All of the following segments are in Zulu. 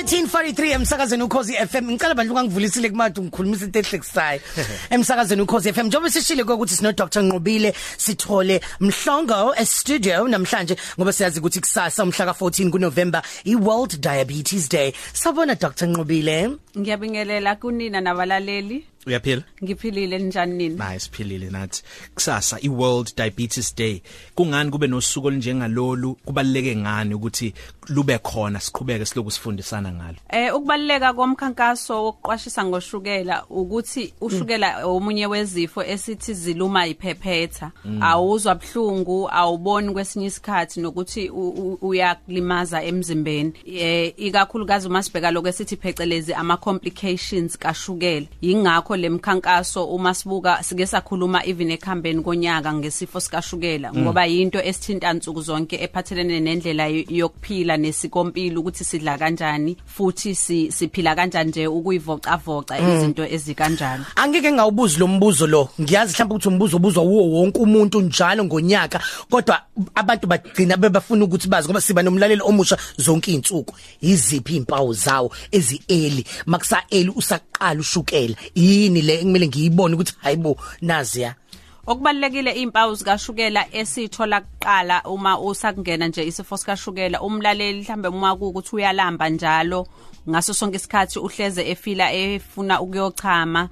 1343 emsakazweni ukhozi FM ngicela bandlu kangivulisile kumadu ngikhulumisa into ehlekisayo emsakazweni ukhozi FM njengoba sishile ukuthi sino Dr Nqobile sithole mhlongo e studio namhlanje ngoba siyazi ukuthi kusasa umhla ka14 kuNovember i World Diabetes Day. Sabona Dr Nqobile? Ngiyabingelela kunina nabalaleli. Uyaphila? Ngiphilile njani nini? Nice philile nathi. Kusasa i World Diabetes Day. Kungani kube nosuku olunjengalolu? Kubaluleke ngani ukuthi lube khona siqhubeke siloku sifundisana ngalo? Eh ukubaluleka komkhankaso wokuqwashisa ngoshukela ukuthi ushukela omunye wezifo esithi ziluma iphephetha. Awuzwa buhlungu, awuboni kwesinye isikhathi nokuthi uyakulimaza emzimbeni. Eh ikakhulukazi uma sibheka lokho esithi phecelezi ama complications kashukela. Yingakho lemkhankaso uma sibuka sike sakhuluma even ekhambeni konyaka ngesifo sikashukela ngoba yinto esithinta nsuku zonke ephathelene nendlela yokuphila nesikompilo ukuthi sidla kanjani futhi siphila kanjani nje ukuyivoca voca izinto ezikanjalo angeke ngawubuza lo mbuzo lo. Ngiyazi mhlawumbe ukuthi umbuzo obuzwa uwo wonke umuntu njalo ngonyaka kodwa abantu bagcina bebafuna ukuthi bazi ngoba siba nomlaleli omusha zonke izinsuku iziphi impawu zawo ezi early makusa early usaqala ushukela. Yini le kumele ngiyibone ukuthi hayibo naziya Okubalekile impawu zikashukela esithola kuqala uma usakungena nje isifo sikashukela umlaleli mhlambe uma kuukuthi uyalamba njalo ngaso sonke isikhathi uhleze efila efuna ukuyochama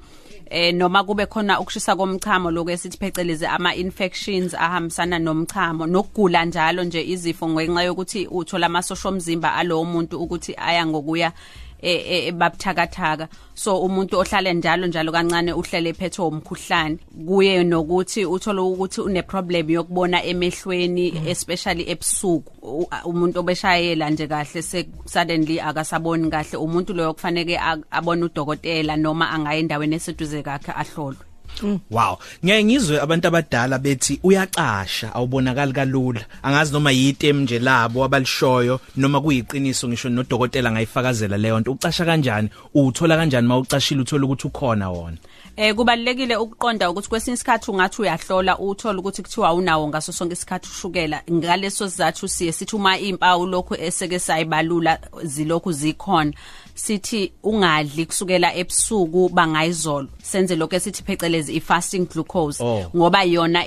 eh noma kube khona ukushisa komchamo lokho esithi pheceleze ama infections ahambisana nomchamo nokugula njalo nje izifo ngenxa yokuthi uthola amasosha omzimba alowo muntu ukuthi aya ngokuya ebabuthakathaka so umuntu ohlale njalo njalo kancane uhlele ephethwe umkhuhlane kuye nokuthi uthola ukuthi une problem yokubona emehlweni especially ebusuku. Umuntu obeshayela nje kahle suddenly akasaboni kahle. Umuntu loyo kufanele abone udokotela noma angaya endaweni eseduze kakhe ahlolwe. Wow, ngeke ngizwe abantu abadala bethi uyaqasha awubonakali kalula. Angazi noma yitem nje labo abalishoyo noma kuyiqiniso ngisho nodokotela ngayifakazela leyo nto. Ucasha kanjani? Uthola kanjani mawucashile uthola ukuthi ukhona wona? Eh kubalekile ukuqonda ukuthi kwesinye isikhathi ungathi uyahlola uthola ukuthi kuthiwa unawo ngaso sonke isikhathi ushukela. Ngaleso sizathu siye sithi uma impawu lokho eseke sayibalula zilokhu zikhona sithi ungadli kusukela ebusuku bangayizolo. Senze lokho esithi phecelezi i-fasting glucose. Oh. ngoba yona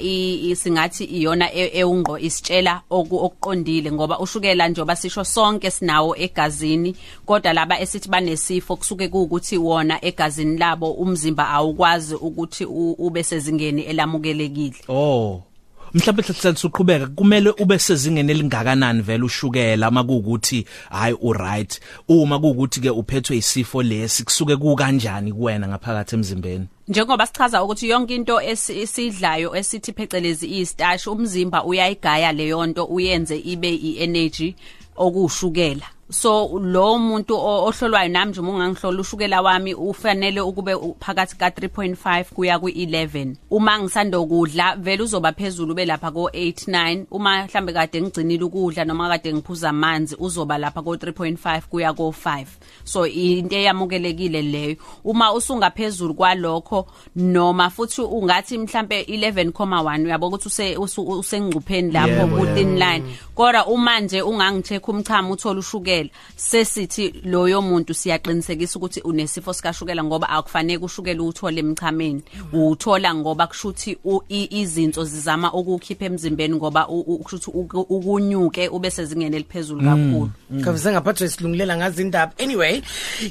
singathi iyona eungqo isitshela okuqondile ngoba ushukela njengoba sisho sonke sinawo egazini kodwa laba esithi banesifo kusuke kuukuthi wona egazini labo umzimba awukwazi ukuthi ube sezingeni elamukelekile. Oh. Mhlawumbe uqhubeka kumele ube sezingeni elingakanani vele ushukela uma kuukuthi hayi u right uma kuukuthi ke uphethwe isifo lesi kusuke ku kanjani kuwena ngaphakathi emzimbeni? Njengoba sichaza ukuthi yonke into esidlayo esithi phecelezi istash umzimba uyayigaya leyo nto uyenze ibe i-energy okushukela so lo muntu ohlolwayo nami nje ungangihlola ushukela wami ufanele ukube phakathi ka 3.5 kuya ku11 uma ngisanda ukudla vele uzoba phezulu belapha ko 89 uma mhlambe kade ngigcinile ukudla noma kade ngiphuza amanzi uzoba lapha ko 3.5 kuya ko 5 so into eyamukelekile leyo. Uma usungaphezulu kwalokho noma futhi ungathi mhlambe 11.1 uyabo ukuthi usengcupheni lapho ku thin line. Kodwa uma nje ungangicheck umchamo uthola ushukela sesithi loyo muntu siyaqinisekisa ukuthi unesifo sikashukela ngoba akufanele ushukela uthole emchameni. Uthola ngoba kushuthi izinto zizama ukukhipha emzimbeni ngoba kushuthi ukunyuke ube sezingene eliphezulu kakhulu. Kavuze ngaphathwe isilungulela ngazi indaba anyway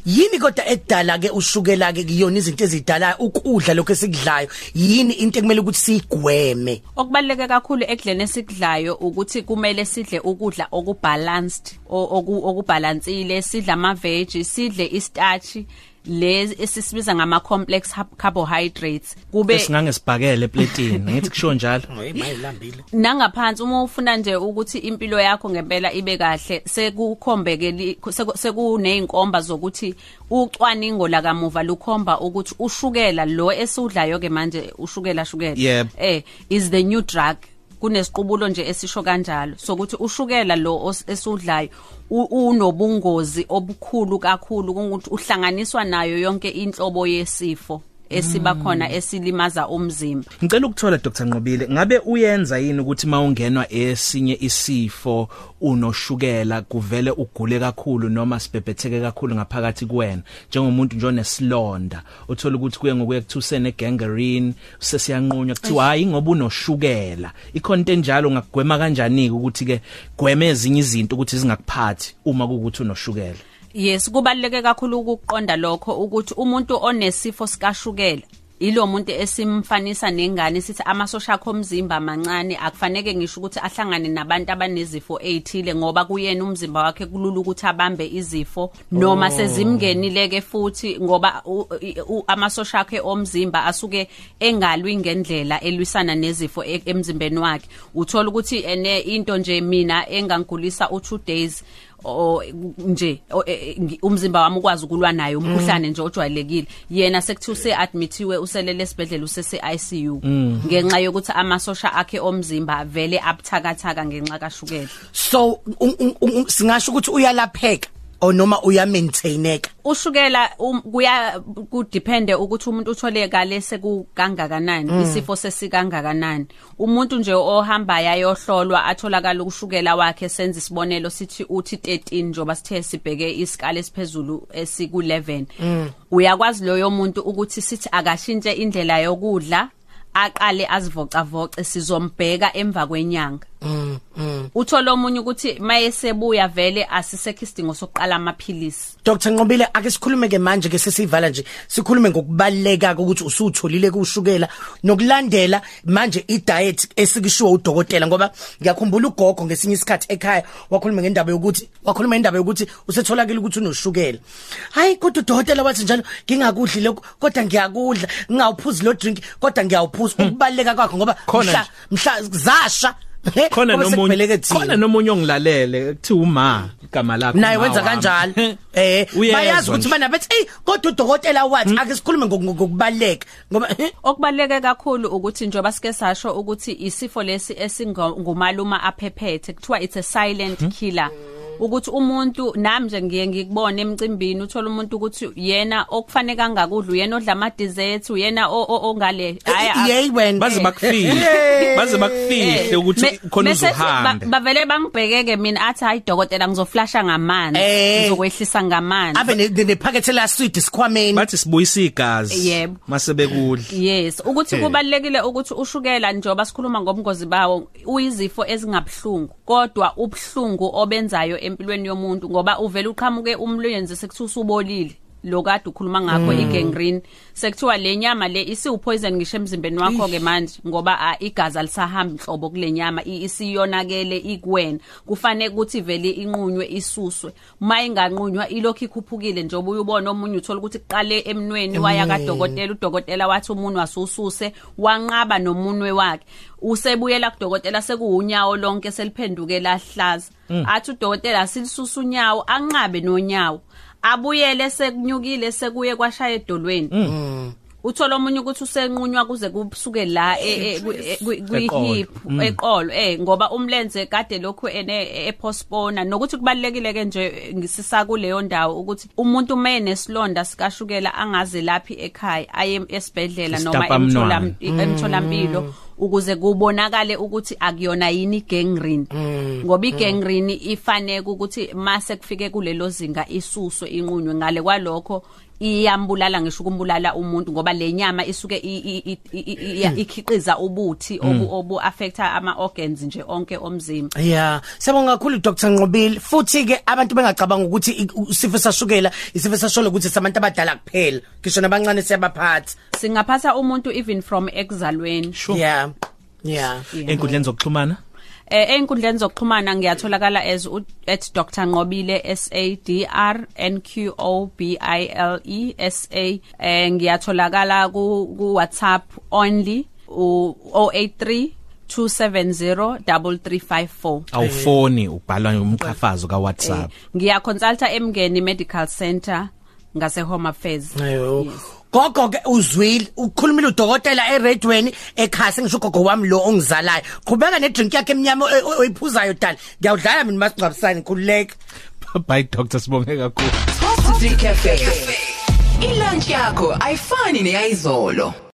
yini kodwa edala ke ushukela ke kuyona izinto ezidala ukudla lokho esikudlayo? Yini into ekumele ukuthi sigweme? Okubaleke kakhulu ekudleni esikudlayo ukuthi kumele sidle ukudla okubalanced. Okubalansile sidle ama veggie sidle istarch lezi esisibiza ngama complex carbohydrates. Kube singangesibhakele eplatini ngithi kusho njalo. Mayilambile nangaphansi uma ufuna nje ukuthi impilo yakho ngempela ibe kahle sekukhombeke sekuneyinkomba zokuthi ucwaningo la kamuva lukhomba ukuthi ushukela lo esudlayo ke manje ushukela shukela. Eh is the new drug. Kunesiqubulo nje esisho kanjalo sokuthi ushukela lo esudlayo unobungozi obukhulu kakhulu ukuthi uhlanganiswa nayo yonke inhlobo yesifo. Esiba khona esilimaza umzimba. Ngicela ukuthola Dr. Nqobile ngabe uyenza yini ukuthi mawungenwa esinye isifo unoshukela kuvele ugule kakhulu noma sibhebhetheke kakhulu ngaphakathi kuwena? Njengomuntu nje onesilonda uthola ukuthi kuye ngokuye kuthusene gangrene sesiyanqunywa kuthiwa hayi ngoba unoshukela. Ikhonto enjalo ngakugwema kanjani ukuthi ke gweme ezinye izinto ukuthi zingakuphathi uma kuukuthi unoshukela? Yes kubaleke kakhulu ukuqonda lokho ukuthi umuntu onesifo sikashukela ilo muntu esimfanisa nengane sithi amasosha akho omzimba amancane akufaneke ngisho ukuthi ahlangane nabantu abanezifo ezithile ngoba kuyena umzimba wakhe kulula ukuthi abambe izifo noma Oh. sezimngenileke futhi ngoba amasosha akhe omzimba asuke engalwi ngendlela elwisana nezifo e- emzimbeni wakhe uthola ukuthi ene into nje mina engangigulisa u2 days o nje e- e- umzimba wami ukwazi ukulwa nayo umkhuhlane nje ojwayelekile. Yena sekuthiwa useadmithiwe uselele esibhedlela usese ICU ngenxa yokuthi amasosha akhe omzimba vele abuthakathaka ngenxa kashukela. So singasho ukuthi uyalapheka? Or noma uyamaintaineka ushukela um, kuya kudepende ukuthi umuntu uthole kale sekukangakanani isifo sesikangakanani. Umuntu nje ohamba yayohlolwa atholakala ukushukela wakhe senza isibonelo sithi uthi 13 njoba sithe sibheke isikala esiphezulu esiku 11 uyakwazi loyo muntu ukuthi sithi akashintshe indlela yokudla aqale azivocavoce sizombheka emva kwenyanga. Uthola omunye ukuthi mayesebuya vele asisekho isidingo sokuqala amaphilisi. Dr Nqobile ake sikhulume ke manje ke sesivala nje. Sikhulume ngokubaleka ukuthi usutholile kushukela nokulandela manje idiet esikishiwo udokotela ngoba ngiyakhumbula ugogo ngesinye isikhathi ekhaya wakhuluma ngendaba yokuthi wakhuluma ngendaba yokuthi usetholakala ukuthi unoshukela. Hayi kodwa udokotela wathi njalo ngingakudli lokho kodwa ngiyakudla ngingawuphuzi lo drink kodwa ngiyawuphuza. Ukubaleka kwakho ngoba mhla mhla zasha. Khona ngoba nomunye khona nomunye ongilalele kuthiwa uma igama lakho naye wenza kanjalo. Eh Uyezwa bayazi ukuthi bana bethi hey kodwa udokotela wathi ake sikhulume ngoku- ngokubaleka ngoba eh, okubaleke kakhulu ukuthi njoba sike sasho ukuthi isifo lesi esingumaluma aphephethe kuthiwa it's a silent killer. Ukuthi umuntu nami nje ngiye ngikubone emcimbini uthola umuntu ukuthi yena okufanele angakudla uyena odla ama desserts uyena o- o- ongale hhayi yey wena. Baze bakufihle baze bakufihle ukuthi Me- khona mese- uzohambe ba- bavele bangibhekeke mina athi hayi dokotela ngizoflasha ngamanzi Eh. ngizokwehlisa ngamanzi. Abe ne- ne- nephakethe la sweet sikhwameni bathi sibuyisa igazi Yebo. masebekudla Yes, ukuthi Eh. kubalekile ukuthi ushukela njoba sikhuluma ngobungozi bawo uyizifo ezingabhlungu kodwa ubhlungu obenzayo empilweni yomuntu ngoba uvela uqhamuke umlwenzi sekuthiwa usubolile lokade ukhuluma ngakho igangrene sekuthiwa le nyama le isiwupoison ngisho emzimbeni wakho ke manje ngoba ah, igazi alisahamba inhlobo kule nyama i- isiyonakele ikuwena. Kufanele ukuthi vele inqunywe isuswe. Uma inganqunywa ilokhu ikhuphukile njengoba uyubona omunye uthola ukuthi kuqale emnweni waya kadokotela. Udokotela wathi umunwe asususe wanqaba nomunwe wakhe. Usebuyela kudokotela sekuwunyawo lonke seliphenduke lahlaza. Athi udokotela silisusa unyawo anqabe nonyawo. Abuyele sekunyukile sekuye kwashaya edolweni. Uthola omunye ukuthi usenqunywa kuze kusuke la e- e- ku- e- kwi-hip eqolo eh ngoba umlenze kade lokhu ene epostpone nokuthi kubalekile ke nje ngisisa kuleyo ndawo ukuthi umuntu maye nesilonda sikashukela angaze laphi ekhaya aye esibhedlela noma emthola emtholampilo ukuze kubonakale ukuthi akuyona yini gangrene ngoba igangrene ifanele ukuthi mase kufike kulelo zinga isuswe inqunywe. Ngale kwalokho iyambulala ngisho ukumbulala umuntu ngoba le nyama isuke i- i- i- i- i- ikhiqiza ubuthi obu obu affecta ama organs nje onke omzimba Yeah, siyabonga kakhulu Dr Nqobile. Futhi ke abantu bengacabanga ukuthi i- isifo sashukela, isifo sasholo ukuthi sabantu abadala kuphela. Ngisho nabancane siyabaphatha. singaphatha umuntu even from exalweni Yeah. Yeah. enkundleni zokuxhumana eh einkundleni zokuxhumana ngiyatholakala as u- at Dr Nqobile S A D R N Q O B I L E S A eh ngiyatholakala ku ku WhatsApp only u 083 2703354 awufoni ubhalwa umqhafazo ka Eh, WhatsApp ngiyaconsulta emngeni medical center. Ngase Home Affairs Ayo. Yes. Gogo ke uzwile ukhulumile udokotela eRedweni ekhasi ngisho gogo wami lo ongizalayo. Qhubeka nedrink yakhe emnyama oy- oy- oyiphuzayo dala. Ngiyawudlala mina masingcwabisani khululeka. bye doctor sibonge kakhulu Top to 3 Cafe. ilunch yakho ayifani neyizolo